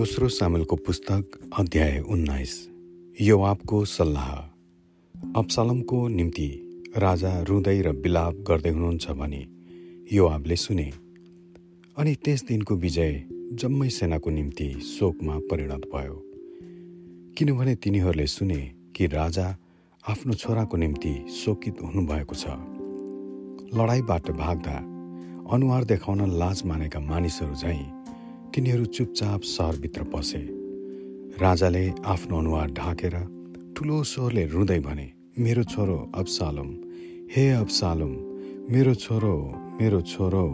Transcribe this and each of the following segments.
दोस्रो सामेलको पुस्तक अध्याय उन्नाइस। योआबको सल्लाह। अप्सलमको निम्ति राजा रुँदै र बिलाप गर्दै हुनुहुन्छ भने योआबले सुने अनि त्यस दिनको विजय जम्मै सेनाको निम्ति शोकमा परिणत भयो। किनभने तिनीहरूले सुने कि राजा आफ्नो छोराको निम्ति शोकित हुनुभएको छ। लडाइँबाट भाग्दा अनुहार देखाउन लाज मानेका मानिसहरू झैँ तिनीहरू चुपचाप सहरभित्र पसे। राजाले आफ्नो अनुहार ढाकेर ठुलो स्वरले रुँदै भने मेरो छोरो अब्सालम हे अब्सालम मेरो छोरो मेरो छोरो।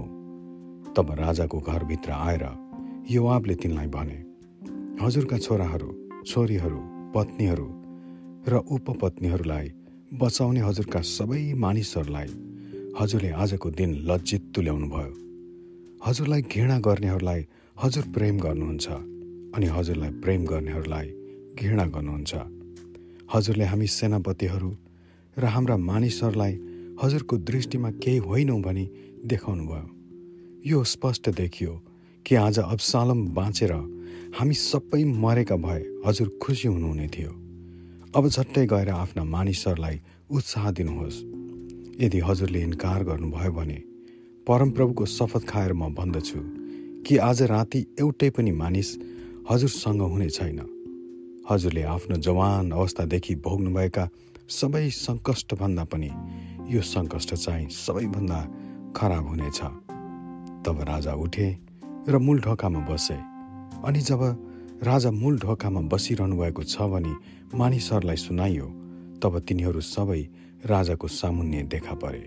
तब राजाको घरभित्र आएर युवाबले तिनलाई भने हजुरका छोराहरू छोरीहरू पत्नीहरू र उपपत्नीहरूलाई बचाउने हजुरका सबै मानिसहरूलाई हजुरले आजको दिन लज्जित तुल्याउनु भयो हजुरलाई घृणा गर्नेहरूलाई हजुर प्रेम गर्नुहुन्छ अनि हजुरलाई प्रेम गर्नेहरूलाई घृणा गर्नुहुन्छ। हजुरले हामी सेनापतिहरू र हाम्रा मानिसहरूलाई हजुरको दृष्टिमा केही होइनौँ भनी देखाउनु भयो यो स्पष्ट देखियो कि आज अब्सालम बाँचेर हामी सबै मरेका भए हजुर खुसी हुनुहुने थियो। अब झट्टै गएर आफ्ना मानिसहरूलाई उत्साह दिनुहोस्। यदि हजुरले इन्कार गर्नुभयो भने परमप्रभुको शपथ खाएर म भन्दछु कि आज राति एउटै पनि मानिस हजुरसँग हुने छैन। हजुरले आफ्नो जवान अवस्थादेखि भोग्नुभएका सबै सङ्कष्टभन्दा पनि यो सङ्कष्ट चाहिँ सबैभन्दा खराब हुनेछ। तब राजा उठे र मूल ढोकामा बसे अनि जब राजा मूल ढोकामा बसिरहनु भएको छ भने मानिसहरूलाई सुनाइयो तब तिनीहरू सबै राजाको सामुन्य देखा परे।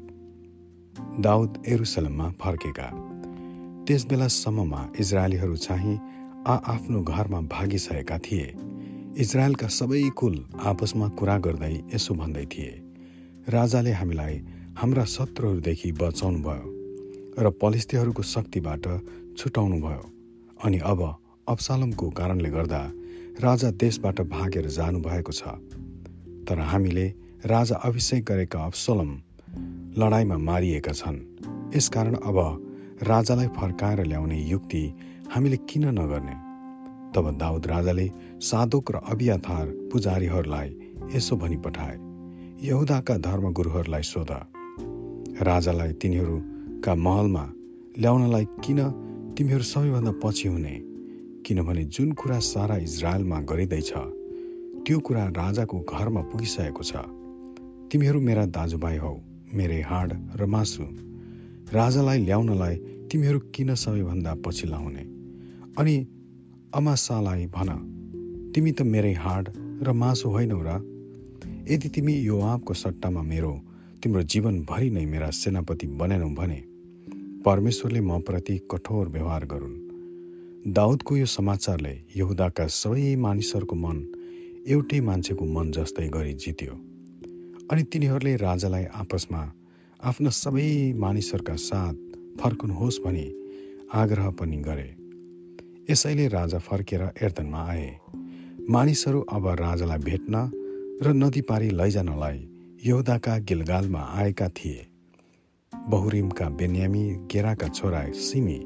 दाउद एरुसलममा फर्केका। त्यस बेलासम्ममा इजरायलीहरू चाहिँ आ आफ्नो घरमा भागिसकेका थिए। इजरायलका सबै कुल आपसमा कुरा गर्दै यसो भन्दै थिए राजाले हामीलाई हाम्रा शत्रुहरूदेखि बचाउनु भयो र पलिस्थीहरूको शक्तिबाट छुटाउनु भयो अनि अब अब्सालमको कारणले गर्दा राजा देशबाट भागेर जानुभएको छ। तर हामीले राजा अभिषेक गरेका अब्सलम लडाइँमा मारिएका छन्। यसकारण अब राजालाई फर्काएर ल्याउने युक्ति हामीले किन नगर्ने? तब दाउद राजाले साधुक र अभियाथार पुजारीहरूलाई यसो भनी पठाए यहुदाका धर्मगुरुहरूलाई सोध। राजालाई तिनीहरूका महलमा ल्याउनलाई किन तिमीहरू सबैभन्दा पछि हुने? किनभने जुन कुरा सारा इजरायलमा गरिँदैछ त्यो कुरा राजाको घरमा पुगिसकेको छ। तिमीहरू मेरा दाजुभाइ हौ मेरै हाड र मासु। राजालाई ल्याउनलाई तिमीहरू किन सबैभन्दा पछि लाउने अनि अमासालाई भन तिमी त मेरै हाड र मासु होइनौ र यदि तिमी यो आपको सट्टामा मेरो तिम्रो जीवनभरि नै मेरा सेनापति बनेनौ भने परमेश्वरले म प्रति कठोर व्यवहार गरून्। दाउदको यो समाचारले यहुदाका सबै मानिसहरूको मन एउटै मान्छेको मन जस्तै गरी जित्यो। अनि तिनीहरूले राजालाई आपसमा आफ्ना सबै मानिसहरूका साथ फर्कनुहोस् भनी आग्रह पनि गरे। यसैले राजा फर्केर एर्दनमा आए। मानिसहरू अब राजालाई भेट्न र नदी पारी लैजानलाई यौदाका गिलगालमा आएका थिए। बहुरिमका बेन्यामी गेराका छोरा सिमी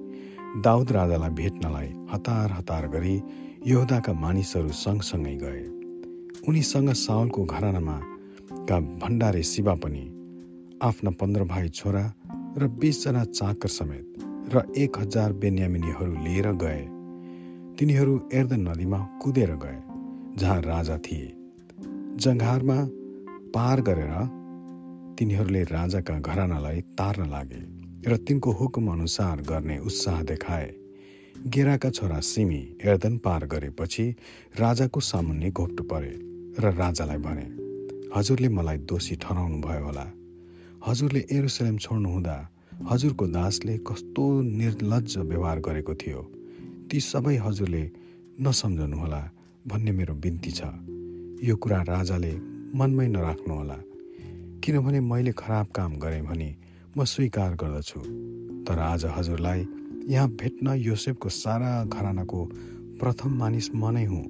दाउद राजालाई भेट्नलाई हतार हतार गरी यहुदाका मानिसहरू सँगसँगै गए। उनीसँग साउलको घरानामा का भण्डारे शिवा पनि आफ्ना पन्ध्र भाइ छोरा र बिसजना चाकर समेत र एक हजार बेन्यामिनीहरू लिएर गए। तिनीहरू एर्दन नदीमा कुदेर गए जहाँ राजा थिए। जङ्घारमा पार गरेर तिनीहरूले राजाका घरानालाई तार्न लागे र तिनको हुकुम अनुसार गर्ने उत्साह देखाए। गेराका छोरा सिमी एर्दन पार गरेपछि राजाको सामुन्ने घोप्टो परे र राजालाई भने हजुरले मलाई दोषी ठहराउनु भयो होला। हजुरले एरुसलेम छोड्नुहुँदा हजुरको दासले कस्तो निर्लज व्यवहार गरेको थियो। ती सबै हजुरले नसम्झनुहोला भन्ने मेरो बिन्ती छ। यो कुरा राजाले मनमै नराख्नुहोला। किनभने मैले खराब काम गरेँ भने म स्वीकार गर्दछु। तर आज हजुरलाई यहाँ भेट्न योसेफको सारा घरानाको प्रथम मानिस म नै हुँ।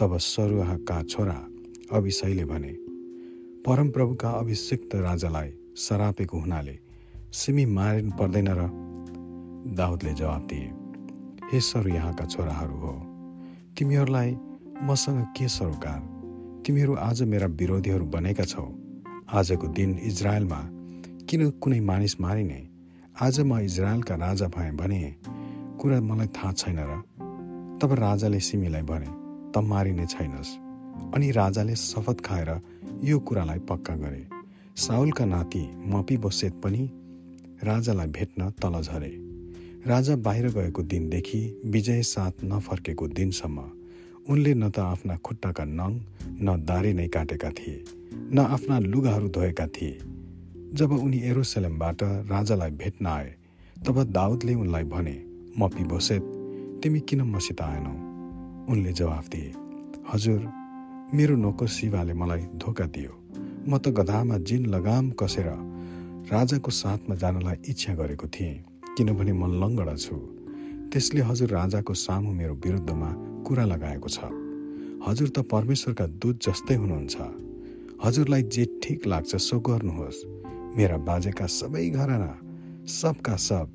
तब सरुवाका छोरा अभिषयले भने परमप्रभुका अभिषिक्त राजालाई सरापेको हुनाले सिमी मारिनु पर्दैन र दाउदले जवाब दिए हे सर यहाँका छोराहरू हो। तिमीहरूलाई मसँग के सरोकार तिमीहरू आज मेरा विरोधीहरू बनेका छौ। आजको दिन इजरायलमा किन कुनै मानिस मारिने? आज म इजरायलका राजा भएँ भने कुरा मलाई थाहा छैन र। तब राजाले सिमीलाई भने त मारिने छैनस् अनि राजाले शपथ खाएर यो कुरालाई पक्का गरे। साउलका नाति मपी बसेत पनि राजालाई भेट्न तल झरे। राजा बाहिर गएको दिनदेखि विजय साथ नफर्केको दिनसम्म उनले न त आफ्ना खुट्टाका नङ न दारी नै काटेका थिए न आफ्ना लुगाहरू धोएका थिए। जब उनी एरोसेलमबाट राजालाई भेट्न आए तब दाउदले उनलाई भने म पिबोसेत तिमी किन मसित आएनौ? उनले जवाफ दिए हजुर मेरो नोकर शिवाले मलाई धोका दियो। म त गधामा जिन लगाम कसेर राजाको साथमा जानलाई इच्छा गरेको थिएँ किनभने म लङ्गडा छु। त्यसले हजुर राजाको सामु मेरो विरुद्धमा कुरा लगाएको छ। हजुर त परमेश्वरका दूत जस्तै हुनुहुन्छ। हजुरलाई जे ठिक लाग्छ सो गर्नुहोस्। मेरा बाजेका सबै घराना सबका सब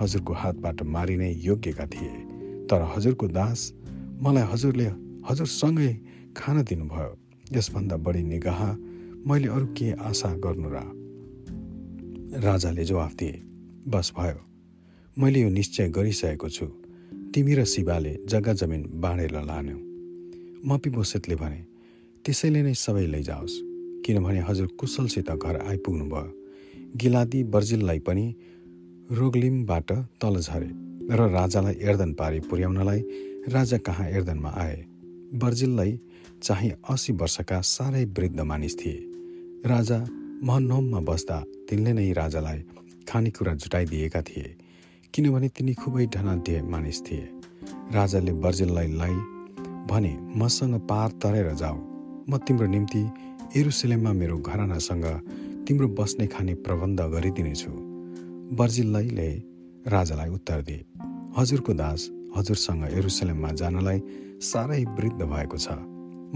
हजुरको हातबाट मारिने योग्यका थिए। तर हजुरको दास मलाई हजुरले हजुरसँगै खान दिनुभयो। यसभन्दा बढी निगाह मैले अरू के आशा गर्नु र राजाले जवाफ दिए? बस भयो। मैले यो निश्चय गरिसकेको छु। तिमी र शिवाले जग्गा जमिन बाँडेर लान्यौ। म पिबोसेतले भने त्यसैले नै सबै लैजाओस्। किनभने हजुर कुशलसित घर आइपुग्नु भयो गिलादी बर्जिललाई पनि रोगलिमबाट तल झरे र राजालाई एर्दन पारी पुर्याउनलाई राजा कहाँ एर्दनमा आए? बर्जिललाई चाहिँ असी वर्षका साह्रै वृद्ध मानिस थिए। राजा महनोममा बस्दा तिनले नै राजालाई खानेकुरा जुटाइदिएका थिए किनभने तिनी खुबै ढनाढ्य मानिस थिए। राजाले बर्जेललाई लाई भने मसँग पार तरेर जाऊ। म तिम्रो निम्ति एरुसलेममा मेरो घरानासँग तिम्रो बस्ने खाने प्रबन्ध गरिदिनेछु। बर्जिल्लैले राजालाई उत्तर दिए हजुरको दास हजुरसँग एरुसलेममा जानलाई साह्रै वृद्ध भएको छ।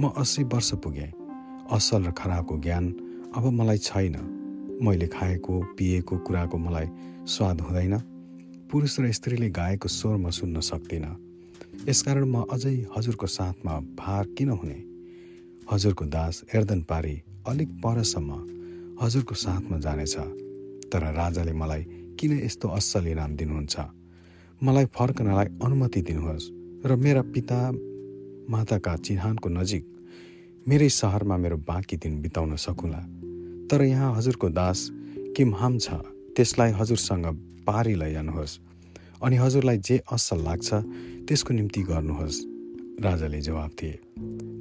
म अस्सी वर्ष पुगेँ। असल र खराबको ज्ञान अब मलाई छैन। मैले खाएको पिएको कुराको मलाई स्वाद हुँदैन। पुरुष र स्त्रीले गाएको स्वर म सुन्न सक्दिनँ। यसकारण म अझै हजुरको साथमा भार किन हुने? हजुरको दास एर्दन पारी अलिक परसम्म हजुरको साथमा जानेछ। तर राजाले मलाई किन यस्तो असल इनाम दिनुहुन्छ? मलाई फर्कनलाई अनुमति दिनुहोस् र मेरा पिता माताका चिहानको नजिक मेरै सहरमा मेरो बाँकी दिन बिताउन सकुला। तर यहाँ हजुरको दास किमहाम छ त्यसलाई हजुरसँग पारी लैजानुहोस्। अनि हजुरलाई जे असल लाग्छ त्यसको निम्ति गर्नुहोस्। राजाले जवाब दिए।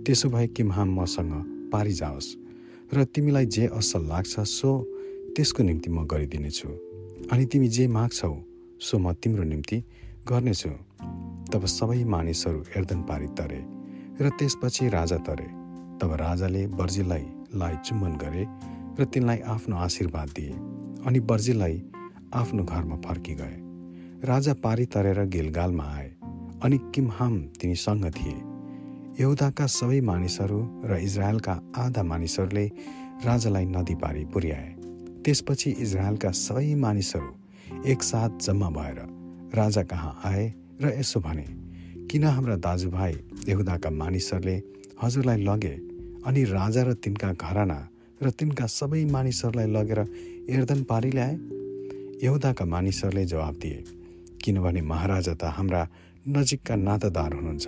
त्यसो भए किमहाम मसँग पारी जाओस्। र तिमीलाई जे असल लाग्छ सो त्यसको निम्ति म गरिदिनेछु। अनि तिमी जे माग्छौ सो म तिम्रो निम्ति गर्नेछु। तब सबै मानिसहरू एर्दन पारी तरे र त्यसपछि राजा तरे। तब राजाले बर्जीलाई लाई चुम्बन गरे र तिनलाई आफ्नो आशीर्वाद दिए अनि बर्जीलाई आफ्नो घरमा फर्किगए राजा पारी तरेर गिलगालमा आए अनि किमहाम तिनीसँग थिए। यहुदाका सबै मानिसहरू र इजरायलका आधा मानिसहरूले राजालाई नदी पारी पुर्याए। त्यसपछि इजरायलका सबै मानिसहरू एकसाथ जम्मा भएर राजा कहाँ आए र यसो भने किन हाम्रा दाजुभाइ यहुदाका मानिसहरूले हजुरलाई लगे अनि राजा र तिनका घराना र तिनका सबै मानिसहरूलाई लगेर एर्दन पारी ल्याए। यहुदाका मानिसहरूले जवाब दिए किनभने महाराजा त हाम्रा नजिकका नातादार हुनुहुन्छ।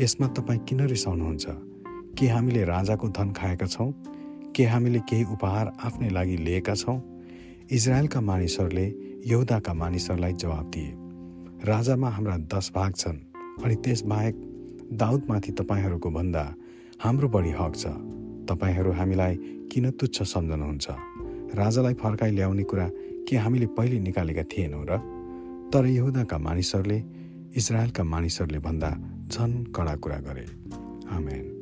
यसमा तपाईँ किन रिसाउनुहुन्छ? के हामीले राजाको धन खाएका छौँ? के हामीले केही उपहार आफ्नै लागि लिएका छौँ? इजरायलका मानिसहरूले यहुदाका मानिसहरूलाई जवाब दिए राजामा हाम्रा दस भाग छन् अनि त्यसबाहेक दाउदमाथि तपाईँहरूको भन्दा हाम्रो बढी हक छ। तपाईँहरू हामीलाई किन तुच्छ सम्झनुहुन्छ? राजालाई फर्काइ ल्याउने कुरा के हामीले पहिले निकालेका थिएनौँ र? तर यहुदाका मानिसहरूले इजरायलका मानिसहरूले भन्दा झन कडा कुरा गरे। आमेन।